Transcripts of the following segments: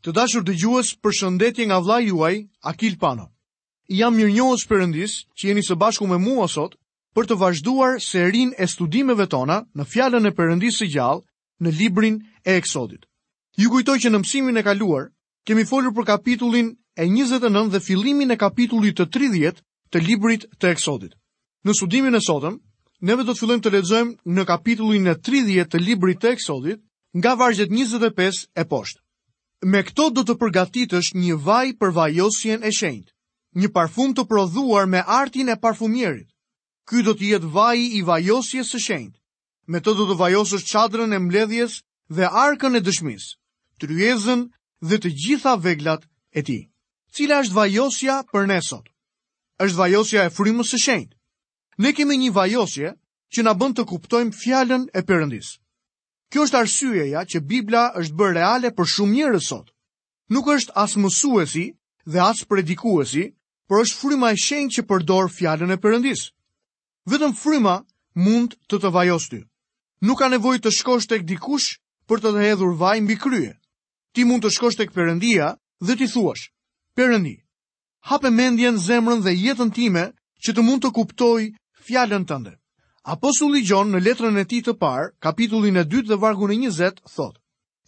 Të dashur dëgjues, përshëndetje nga vëllai juaj Akil Pano. I jam mirënjohës Perëndisë që jeni së bashku me mua sot për të vazhduar serinë e studimeve tona në fjalën e Perëndisë së gjallë në librin e Eksodit. Ju kujtoj që në mësimin e kaluar kemi folur për kapitullin e 29 dhe fillimin e kapitullit të 30 të librit të Eksodit. Në studimin e sotëm, neve do të fillojmë të lexojmë në kapitullin e 30 të librit të Eksodit, nga vargjet 25 e poshtë. Me këto do të përgatitësh një vaj për vajosjen e shenjtë, një parfum të prodhuar me artin e parfumierit. Ky do të jetë vaji i vajosjes së shenjtë, Me të do të vajosësh çadrën e mbledhjes dhe arkën e dëshmisë, tryezën dhe të gjitha veglat e tij. Cila është vajosja për ne sot? Është vajosja e frymës së shenjtë. Ne kemi një vajosje që na bën të kuptojmë fjalën e Perëndisë. Kjo është arsyeja që Bibla është bërë reale për shumë njerëz sot. Nuk është as mësuesi dhe as predikuesi, por është fryma e shenjtë që përdor fjalën e Perëndisë. Vetëm fryma mund të të vajosë ty. Nuk ka nevojë të shkosh tek dikush për të të hedhur vaj mbi krye. Ti mund të shkosh tek Perëndia dhe t'i thuash: Perëndi, hape mendjen, zemrën dhe jetën time që të mund të kuptoj fjalën tënde. Apostulli Gjon në letrën e tij të parë, kapitullin e dytë dhe vargun e 20 thotë: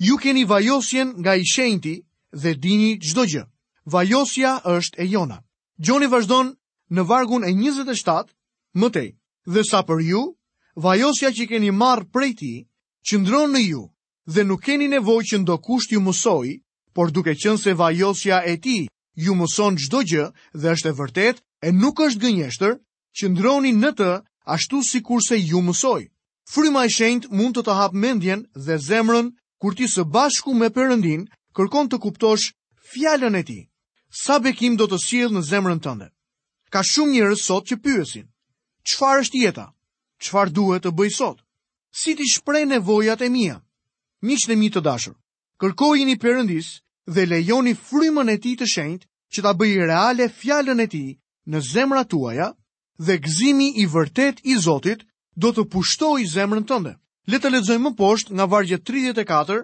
Ju keni vajosjen nga i shenjti dhe dini çdo gjë. Vajosja është e jona. Gjoni vazhdon në vargun e 27 më tej. Dhe sa për ju, vajosja që keni marrë prej tij, qëndron në ju, dhe nuk keni nevojë që ndokush t'ju mësojë, por duke qenë se vajosja e tij ju mëson çdo gjë dhe është e vërtetë e nuk është gënjeshtër, Qëndroni në të ashtu sikurse ju mësoi. Fryma e shenjtë mund të të hapë mendjen dhe zemrën kur ti së bashku me Perëndinë kërkon të kuptosh fjalën e tij. Sa bekim do të sjellë në zemrën tënde? Ka shumë njerëz sot që pyesin. Çfarë është jeta? Çfarë duhet të bëj sot? Si t'i shpreh nevojat e mia? Miq të mi të dashur, Kërkojini Perëndisë dhe lejoni frymën e Tij të Shenjtë që ta bëjë reale fjalën e Tij në zemrat tuaja dhe gëzimi i vërtetë i Zotit do të pushtojë zemrën tënde. Le të lexojmë më poshtë nga vargjet 34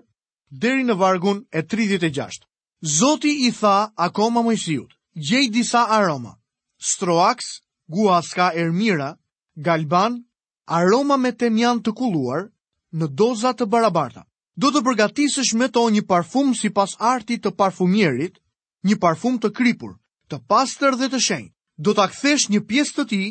deri në vargun e 36. Zoti i tha akoma Moisiut, gjej disa aroma, stroaks, guaska erëmira, galban, aroma me temjan të kulluar, në doza të barabarta. Do të përgatisësh me to një parfum sipas artit të parfumierit, një parfum të kripur, të pastër dhe të shenjtë. Do ta kthesh një pjesë të tij,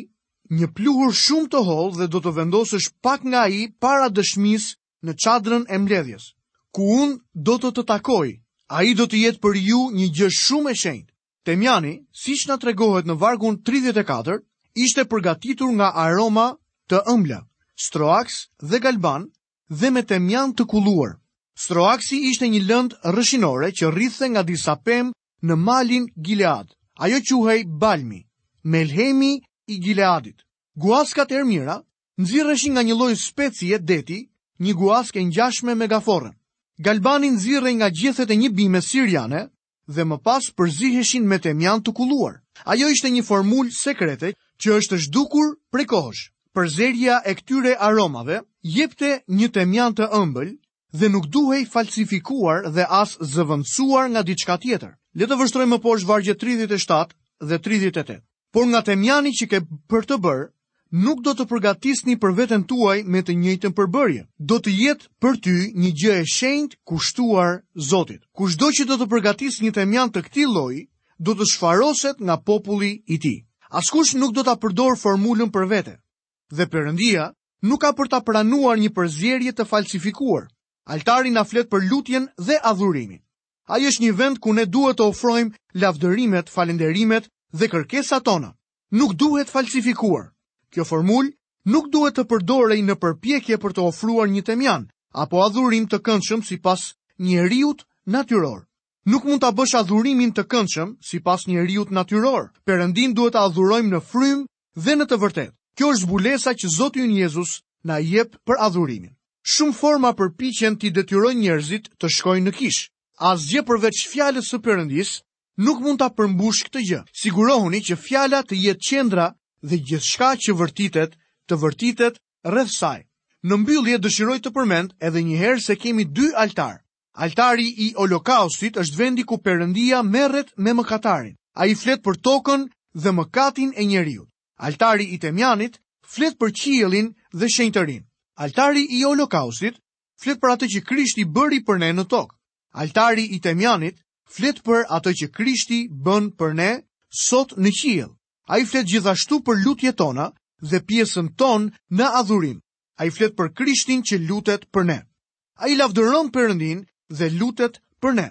një pluhur shumë të hollë dhe do të vendosësh pak nga ai para dëshmisë në çadrën e mbledhjes. Ku unë do të të takoj, ai do të jetë për ju një gjë shumë e shenjtë. Temjani, siç na tregohet në vargun 34, ishte përgatitur nga aroma të ëmbla, stroaks dhe galban, dhe me temjan të kulluar. Stroaksi ishte një lëndë rrëshinore që rridhte nga disa pemë në malin Gilead. Ajo quhej Balmi, melhemi i Gileadit. Guaskat erëmira nxirreshin nga një lloj specie deti, një guaskë e ngjashme me gaforrën. Galbani nxirrej nga gjethet e një bime siriane dhe më pas përziheshin me temjan të kulluar. Ajo ishte një formulë sekrete që është zhdukur prej kohësh. Përzierja e këtyre aromave jepte një temjan të ëmbël dhe nuk duhej falsifikuar dhe as zëvendësuar nga diçka tjetër. Le të vështrojmë më poshtë vargjet 37 dhe 38. Por nga Temjani që ke për të bërë, nuk do të përgatisni për veten tuaj me të njëjtën përbërje. Do të jetë për ty një gjë e shenjtë kushtuar Zotit. Kushdo që do të përgatisë një temjan të këtij lloji, do të shfaroset nga populli i tij. Askush nuk do ta përdorë formulën për vete. Dhe Perëndia nuk ka për ta pranuar një përzierje të falsifikuar. Altari na flet për lutjen dhe adhurimin. Ai është një vend ku ne duhet të ofrojmë lavdërimet, falënderimet dhe kërkesat tona. Nuk duhet falsifikuar. Kjo formulë nuk duhet të përdorej në përpjekje për të ofruar një temjan apo adhurim të këndshëm sipas njeriut natyror. Nuk mund ta bësh adhurimin të këndshëm sipas njeriut natyror. Perëndinë duhet ta adhurojmë në frymë Dhe në të vërtetë, kjo është zbulesa që Zoti ynë Jezus na jep për adhurimin. Shumë forma përpiqen t'i detyrojnë njerëzit të shkojnë në kishë. Asgjë përveç fjalës së Perëndisë nuk mund ta përmbushë këtë gjë. Sigurohuni që fjala të jetë qendra dhe gjithçka që vërtitet, të vërtitet rreth saj. Në mbyllje dëshiroj të përmend edhe një herë se kemi dy altarë. Altari i olokaustit është vendi ku Perëndia merret me mëkatarin. Ai flet për tokën dhe mëkatin e njeriut. Altari i Temjanit flet për qiellin dhe shenjtërinë. Altari i olokaustit flet për atë që Krishti bëri për ne në tokë. Altari i Temjanit flet për atë që Krishti bën për ne sot në qiell. Ai flet gjithashtu për lutjet tona dhe pjesën tonë në adhurim. Ai flet për Krishtin që lutet për ne. Ai lavdëron Perëndinë dhe lutet për ne.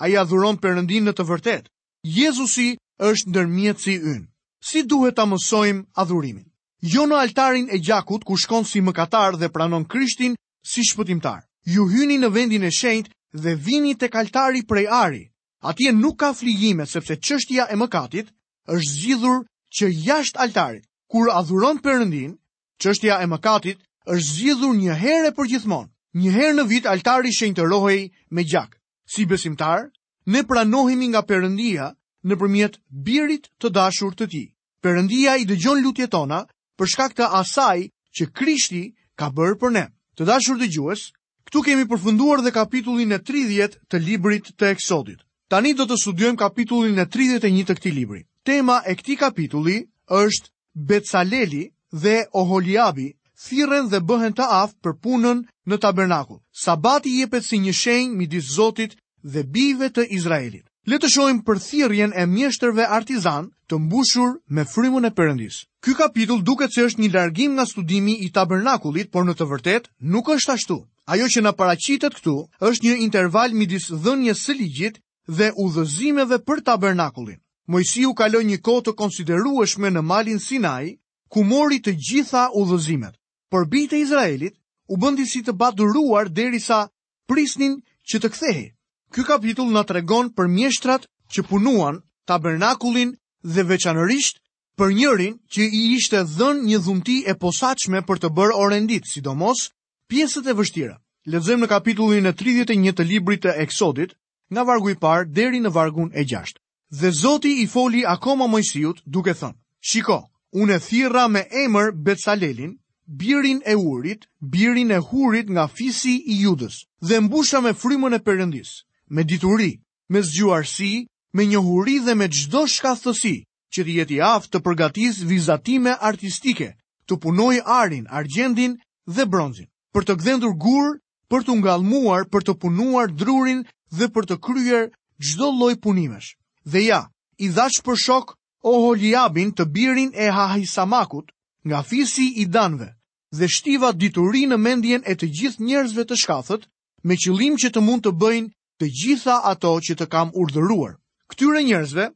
Ai adhuron Perëndinë në të vërtetë. Jezusi është ndërmjetësi ynë. Si duhet ta mësojmë adhurimin? Jo në altarin e gjakut ku shkon si mëkatar dhe pranon Krishtin si shpëtimtar. Ju hyni në vendin e shenjtë dhe vini tek altari prej ari. Atje nuk ka flijime sepse çështja e mëkatit është zgjidhur që jashtë altarit. Kur adhuron Perëndinë, Çështja e mëkatit është zgjidhur një herë e përgjithmonë. Një herë në vit altari shenjtërohej me gjak. Si besimtarë, ne pranohemi nga Perëndia nëpërmjet birit të dashur të tij. Perëndia i dëgjon lutjet tona për shkak të asaj që Krishti ka bërë për ne. Të dashur dëgjues, Këtu kemi përfunduar dhe kapitullin e 30 të librit të Eksodit. Tani do të studiojmë kapitullin e 31 të këtij libri. Tema e këtij kapitulli është Becaleli dhe Oholiabi thirren dhe bëhen të aftë për punën në tabernakull. Sabati jepet si një shenjë midis Zotit dhe bijve të Izraelit. Le të shohim për thirrjen e mjeshtërve artizanë të mbushur me frymën e Perëndisë. Ky kapitull duket se është një largim nga studimi i tabernakullit, por në të vërtetë nuk është ashtu. Ajo që na paraqitet këtu është një interval midis dhënies së Ligjit dhe udhëzimeve për tabernakullin. Moisiu kaloi një kohë të konsiderueshme në malin Sinai, ku mori të gjitha udhëzimet. Por bijtë e Izraelit u bënë disi të paduruar derisa prisnin që të kthehej. Ky kapitull na tregon për mjeshtrat që punuan tabernakullin dhe veçanërisht për njërin që i ishte dhënë një dhunti e posaçme për të bërë orenditë, sidomos pjesët e vështira. Lexojmë në kapitullin e 31 të librit të Eksodit, nga vargu i parë deri në vargun e gjashtë. Dhe Zoti i foli akoma Moisiut, duke thënë, Shiko, unë e thirra me emër Becalelin, birin e Urit, birin e Hurit nga fisi i Judës, dhe e mbusha me frymën e Perëndisë, me dituri, me zgjuarsi, me njohuri dhe me çdo shkathtësi, që të jetë i aftë të përgatisë vizatime artistike, të punojë arin, argjendin dhe bronzin, për të gdhendur gurë për t'u ngallmuar për të punuar drurin dhe për të kryer çdo lloj punimesh. Dhe ja, i dhashë për shok Oholiabin të birin e Ahisamakut, nga fisi i Danëve, dhe shtiva dituri në mendjen e të gjithë njerëzve të shkathët, me qëllim që të mund të bëjnë të gjitha ato që të kam urdhëruar. Këtyre njerëzve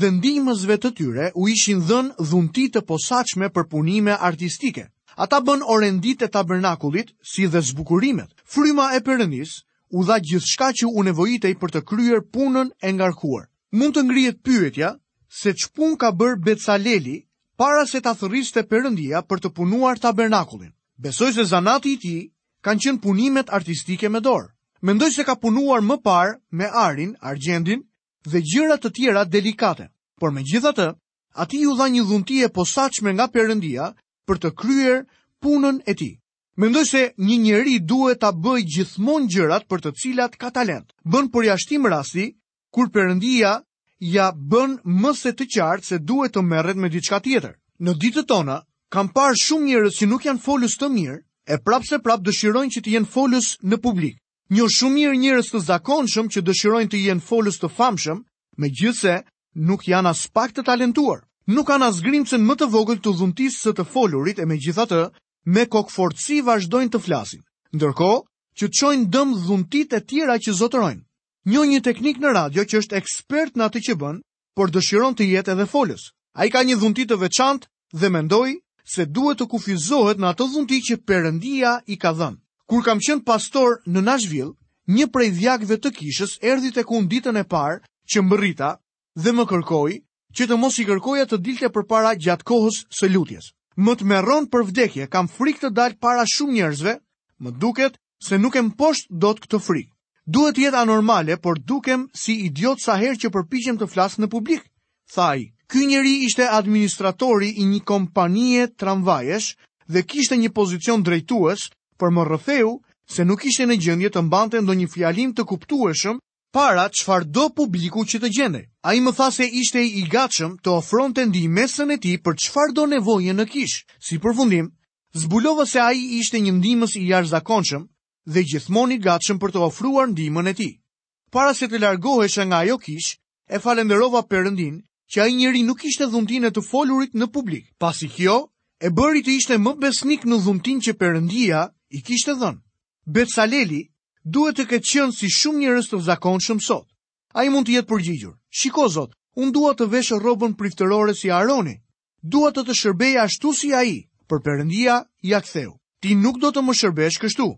dhe ndihmësve të tyre u ishin dhënë dhunti të posaçme për punime artistike. Ata bënë orenditë e tabernakullit si dhe zbukurimet. Fryma e Perëndisë u dha gjithçka që u nevojitej për të kryer punën e ngarkuar. Mund të ngrihet pyetja se ç'punë ka bërë Becaleli para se ta thërriste Perëndia për të punuar tabernakullin. Besoj se zanati i tij kanë qenë punimet artistike me dorë. Mendoj se ka punuar më parë me arin, argjendin dhe gjëra të tjera delikate, por megjithatë, atij iu dha një dhunti e posaçme nga Perëndia për të kryer punën e tij. Mendoj se një njeri duhet t'i bëjë gjithmonë gjërat për të cilat ka talent. Bën përjashtim rasti kur Perëndia ia bën më se të qartë se duhet të merret me diçka tjetër. Në ditët tona kam parë shumë njerëz që nuk janë folës të mirë, e prapëseprapë dëshirojnë që të jenë folës në publik. Njoh shumë mirë njerëz të zakonshëm që dëshirojnë të jenë folës të famshëm, megjithëse nuk janë aspak të talentuar. Nuk kanë as grimcën më të vogël të dhuntisë së të folurit e megjithatë, me kokëfortësi vazhdojnë të flasin. Ndërkohë që çojnë dëm dhuntitë e tjera që zotërojnë. Njoh një teknik në radio që është ekspert në atë që bën, por dëshiron të jetë edhe folës. Ai ka një dhunti të veçantë dhe mendoj se duhet të kufizohet në atë dhunti që Perëndia i ka dhënë. Kur kam qenë pastor në Nashville, një prej dhjakëve të kishës erdhi tek unë ditën e parë që mbërrita dhe më kërkoi që të mos i kërkoja të dilte përpara gjatë kohës së lutjes. Më tmerron për vdekje, kam frikë të dal para shumë njerëzve, më duket se nuk e mposht dot këtë frikë. Duhet të jetë anormale, por dukem si idiot sa herë që përpiqem të flas në publik, tha ai. Ky njeri ishte administratori i një kompanie tramvajesh dhe kishte një pozicion drejtues, por më rrëfeu se nuk ishte në gjendje të mbante ndonjë fjalim të kuptueshëm para çfarëdo publiku që të gjendej. Ai më tha se ishte i gatshëm të ofronte ndihmesën e tij për çfarëdo nevoje në kishë. Si përfundim, zbulova se ai ishte një ndihmës i jashtëzakonshëm dhe gjithmonë i gatshëm për të ofruar ndihmën e tij. Para se të largohesha nga ajo kishë, e falenderova Perëndin që ai njeri nuk kishte dhuntinë e të folurit në publik, pasi kjo e bëri të ishte më besnik në dhuntinë që Perëndia i kishte dhënë. Becaleli duhet të ketë qenë si shumë njerëz të zakonshëm sot. Ai mund të jetë përgjigjur. Shiko Zot, unë dua të vesh rrobën priftërore si Aroni. Dua të të shërbej ashtu si ai, por Perëndia ia ktheu. Ti nuk do të më shërbesh kështu.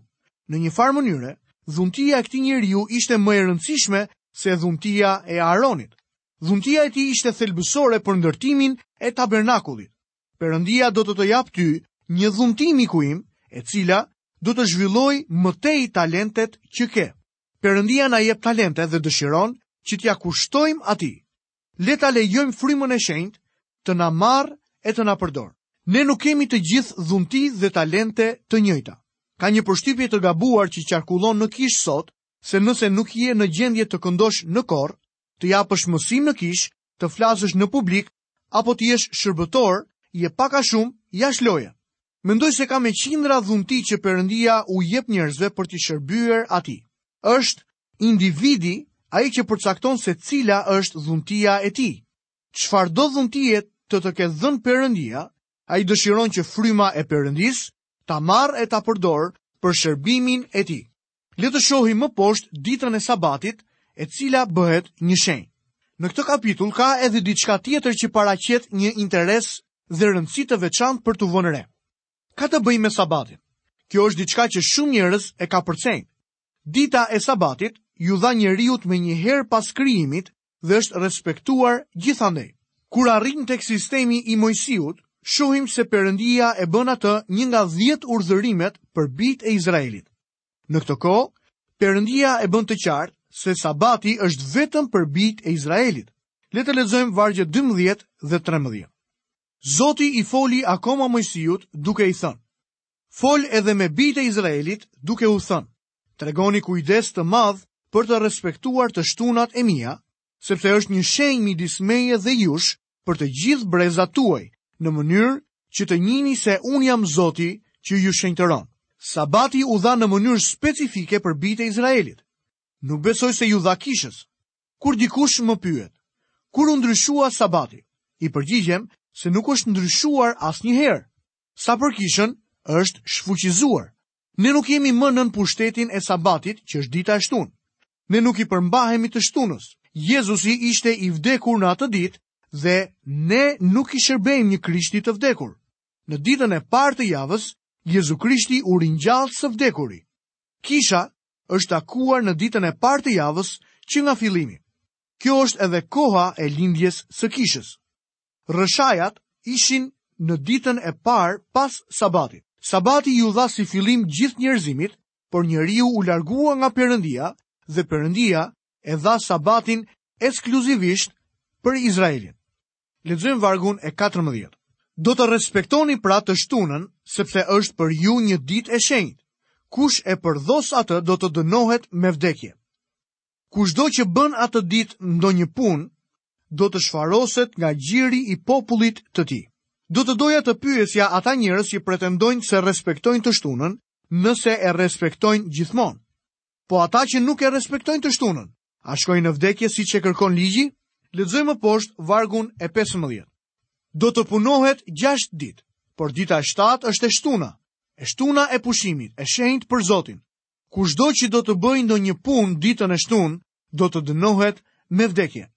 Në një farë mënyre, dhuntia e këtij njeriu ishte më e rëndësishme se dhuntia e Aronit. Dhuntia e tij ishte thelbësore për ndërtimin e tabernakullit. Perëndia do të të japë ty një dhunti, miku im, e cila do të zhvillojë më tej talentet që ke. Perëndia na jep talente dhe dëshiron që t'ia kushtojmë atij. Le ta lejojmë frymën e shenjtë të na marrë e të na përdorë. Ne nuk kemi të gjithë dhunti dhe talente të njëjta. Ka një përshtypje të gabuar që qarkullon në kishë sot, se nëse nuk je në gjendje të këndosh në kor, të japësh mësim në kishë, të flasësh në publik apo të jesh shërbëtor, je pak a shumë jashtë loje. Mendoj se ka me qindra dhunti që Perëndia u jep njerëzve për t'i shërbyer atij. Është individi ai që përcakton se cila është dhuntia e tij. Çfarëdo dhuntie të të ketë dhënë Perëndia, ai dëshiron që fryma e Perëndisë ta marrë e ta përdorë për shërbimin e tij. Le të shohim më poshtë ditën e sabatit, e cila bëhet një shenjë. Në këtë kapitull ka edhe diçka tjetër që paraqet një interes dhe rëndësi të veçantë për t'u vënë re. Ka të bëjë me sabatin. Kjo është diçka që shumë njerëz e kapërcejnë. Dita e sabatit iu dha njeriut menjëherë pas krijimit dhe është respektuar gjithandej. Kur arrijmë tek sistemi i Moisiut, shohim se Perëndia e bën atë një nga dhjetë urdhërimet për bijtë e Izraelit. Në këtë kohë, Perëndia e bën të qartë se Sabati është vetëm për bijtë e Izraelit. Le të lexojmë vargjet 12 dhe 13. Zoti i foli akoma Moisiut duke i thënë: Fol edhe me bijtë e Izraelit duke u thënë: Tregoni kujdes të madh për të respektuar të shtunat e mia, sepse është një shenjë midis meje dhe jush për të gjithë brezat tuaj, në mënyrë që të njihni se unë jam Zoti që ju shenjtëron. Sabati u dha në mënyrë specifike për bijtë e Izraelit. Nuk besoj se iu dha kishës. Kur dikush më pyet, kur u ndryshua sabati, i përgjigjem se nuk është ndryshuar asnjëherë. Sa për kishën, është shfuqizuar. Ne nuk jemi më nën pushtetin e sabatit që është dita e shtunë. Ne nuk i përmbahemi të shtunës. Jezusi ishte i vdekur në atë ditë dhe ne nuk i shërbejmë një krishti të vdekur. Në ditën e parë të javës, Jezu Krishti u ringjallë së vdekuri. Kisha është takuar në ditën e parë të javës që nga fillimi. Kjo është edhe koha e lindjes së kishës. Rrëshajat ishin në ditën e parë pas sabatit. Sabati iu dha si fillim gjithë njerëzimit, por njeriu u largua nga Perëndia dhe Perëndia e dha sabatin ekskluzivisht për Izraelin. Lexojmë vargun e 14. Do të respektoni pra të shtunën, sepse është për ju një ditë e shenjtë. Kush e përdhos atë do të dënohet me vdekje. Kushdo që bën atë ditë ndonjë punë, do të shfaroset nga gjiri i popullit të tij. Do të doja të pyesja ata njerëz që pretendojnë se respektojnë të shtunën, nëse e respektojnë gjithmonë. Po ata që nuk e respektojnë të shtunën, a shkojnë në vdekje siç e kërkon ligji? Lexojmë më poshtë vargun e 15. Do të punohet 6 ditë, por dita e 7 është e shtuna, e shtuna e pushimit, e shenjtë për Zotin. Kushdo që do të bëjë ndonjë punë ditën e shtunë, do të dënohet me vdekje.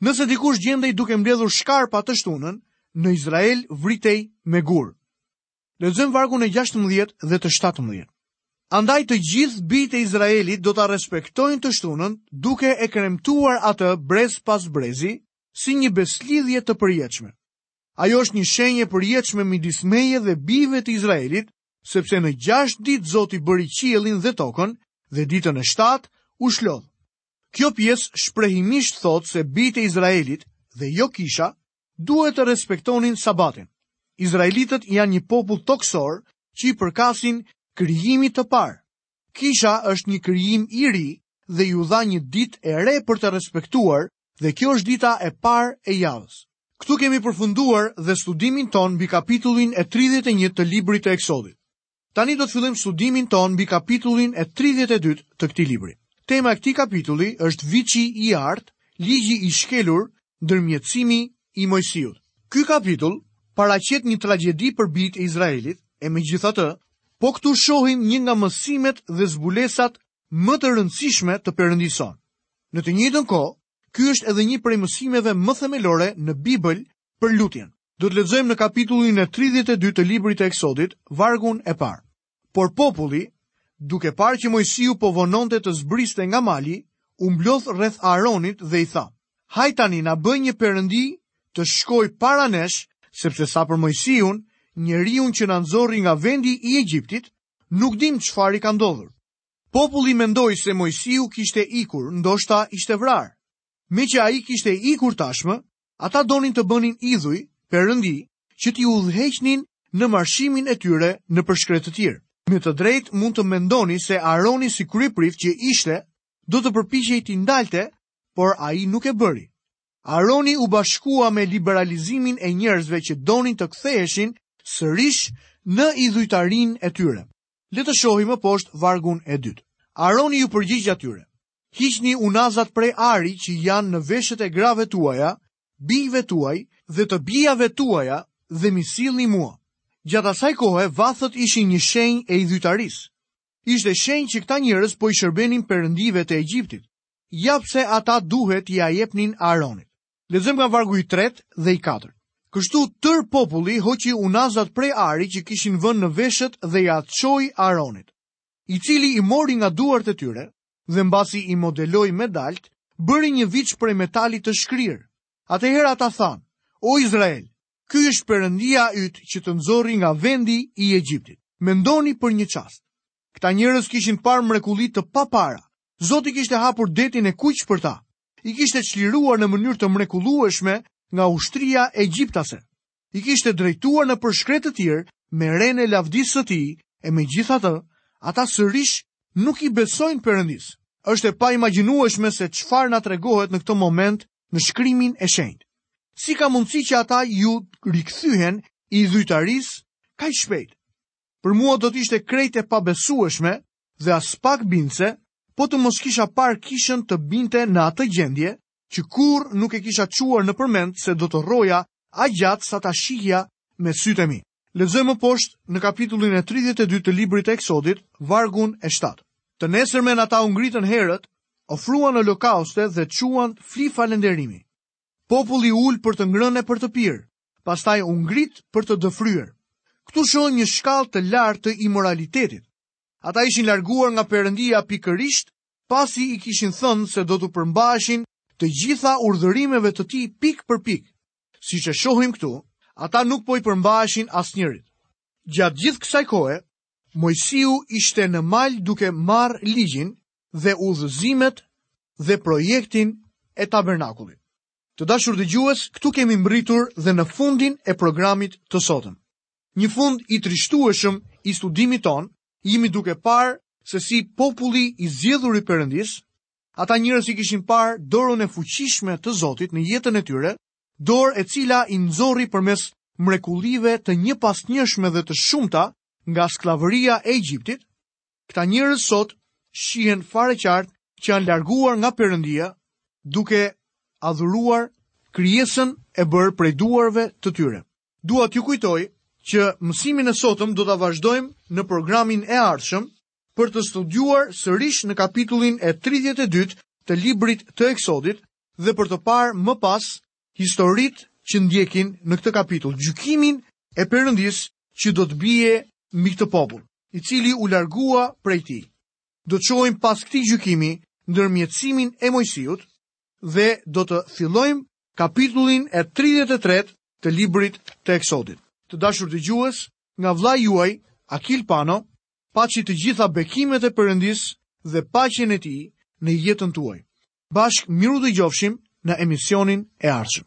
Nëse dikush gjendej duke mbledhur shkarpa të shtunën, në Izrael vritej me gurë. Lexojmë vargun e 16 dhe të 17. Andaj të gjithë bijtë e Izraelit do ta respektojnë të shtunën, duke e kremtuar atë brez pas brezi, si një besëlidhje të përjetshme. Ajo është një shenjë e përjetshme midis meje dhe bijve të Izraelit, sepse në gjashtë ditë Zoti bëri qiellin dhe tokën dhe ditën e shtatë u shlodh. Kjo pjesë shprehimisht thotë se bijtë e Izraelit dhe jo kisha duhet të respektonin sabatin. Izraelitët janë një popull tokësor që i përkasin krijimit të parë. Kisha është një krijim i ri dhe iu dha një ditë e re për të respektuar Dhe kjo është dita e parë e javës. Këtu kemi përfunduar dhe studimin tonë mbi kapitullin e 31 të librit të Eksodit. Tani do të fillojmë studimin tonë mbi kapitullin e 32 të këtij libri. Tema e këtij kapitulli është viçi i artë, ligji i shkelur, ndërmjetësimi i Moisiut. Ky kapitull paraqet një tragjedi për bijtë e Izraelit, e megjithatë, po këtu shohim një nga mësimet dhe zbulesat më të rëndësishme të Perëndisë sonë. Në të njëjtën kohë, ky është edhe një prej mësimeve më themelore në Bibël për lutjen. Do të lexojmë në kapitullin e 32 të librit të Eksodit, vargun e parë. Por populli, duke parë që Moisiu po vononte të zbriste nga mali, u mblodh rreth Aronit dhe i tha: "Hajt tani na bëj një perëndi të shkojë para nesh, sepse sa për Moisiun, njeriun që na nxori nga vendi i Egjiptit, nuk dimë çfarë i ka ndodhur." Populli mendoi se Moisiu kishte ikur, ndoshta ishte vrarë. Meqë ai kishte ikur tashmë, ata donin të bënin idhuj, perëndi, që t'i udhëheqnin në marshimin e tyre nëpër shkretëtirë. Me të drejtë mund të mendoni se Aroni si kryeprift që ishte, do të përpiqej t'i ndalte, por ai nuk e bëri. Aroni u bashkua me liberalizimin e njerëzve që donin të ktheheshin sërish në idhujtarinë e tyre. Le të shohim më poshtë vargun e dytë. Aroni iu përgjigj atyre, hiqni unazat prej ari që janë në veshët e grave tuaja, bijve tuaj dhe të bijave tuaja dhe m'i sillni mua. Gjatë asaj kohe, vathët ishin një shenjë e idhujtarisë. Ishte shenjë që këta njerëz po i shërbenin perëndive të Egjiptit, ja pse ata duhet t'ia jepnin Aronit. Lexojmë nga vargu i tretë dhe i katërt. Kështu tërë populli hoqi unazat prej ari që kishin vënë në veshët dhe ia çoi Aronit, i cili i mori nga duart e tyre dhe mbasi i modeloi me daltë, bëri një viç prej metali të shkrirë. Atëherë ata thanë, o Izrael, ky është perëndia yt që të nxori nga vendi i Egjiptit. Mendoni për një çast. Këta njerëz kishin parë mrekulli të papara. Zoti kishte hapur detin e kuq për ta. i kishte çliruar në mënyrë të mrekullueshme nga ushtria egjiptase. I kishte drejtuar nëpër shkretëtirë me renë e lavdisë së tij, e megjithatë, ata sërish nuk i besojnë perëndisë. Është e paimagjinueshme se çfarë na tregohet në këtë moment në shkrimin e shenjtë. Si ka mundësi që ata iu rikthyen idhujtarisë kaq shpejt. Për mua do të ishte krejt e pabesueshme dhe aspak bindëse, po të mos kisha parë kishën të binte në atë gjendje, që kurrë nuk e kisha çuar nëpër mend se do të rroja aq gjatë sa ta shihja me sytë e mi. Lexoj më poshtë në kapitullin e 32 të librit të Eksodit, vargun e 7. Të nesërmen ata u ngritën herët, ofruan olokauste dhe çuan fli falënderimi. Populli u ul për të ngrënë e për të pirë, pastaj u ngrit për të dëfryer. Këtu shohim një shkallë të lartë të imoralitetit, Ata ishin larguar nga Perëndia pikërisht pasi i kishin thënë se do t'u përmbaheshin të gjitha urdhërimeve të tij pikë për pikë. Siç e shohim këtu, ata nuk po i përmbaheshin asnjërit. Gjatë gjithë kësaj kohe, Moisiu ishte në mal duke marrë ligjin dhe udhëzimet dhe projektin e tabernakullit. Të dashur dëgjues, këtu kemi mbërritur dhe në fundin e programit të sotëm. Një fund i trishtueshëm i studimit tonë, jemi duke parë se si populli i zgjedhur i Perëndisë, ata njerëz që kishin parë dorën e fuqishme të Zotit në jetën e tyre, dorë e cila i nxori përmes mrekullive të njëpasnjëshme dhe të shumta nga skllavëria e Egjiptit, këta njerëz sot shihen fare qartë që janë larguar nga Perëndia duke adhuruar krijesën e bërë prej duarve të tyre. Dua t'ju kujtoj që mësimin e sotëm do ta vazhdojmë në programin e ardhshëm për të studiuar sërish në kapitullin e 32 të librit të Eksodit dhe për të parë më pas historitë që ndjekin në këtë kapitull, gjykimin e Perëndisë që do të bie mbi këtë popull, i cili u largua prej tij. Do të shohim pas këtij gjykimi ndërmjetësimin e Moisiut, dhe do të fillojmë kapitullin e 33 të librit të Eksodit. Të dashur dëgjues, nga vëllai juaj Akil Pano, paçi të gjitha bekimet e Perëndisë dhe paqen e tij në jetën tuaj. Bashkë mirudëgjofshim në emisionin e ardhshëm.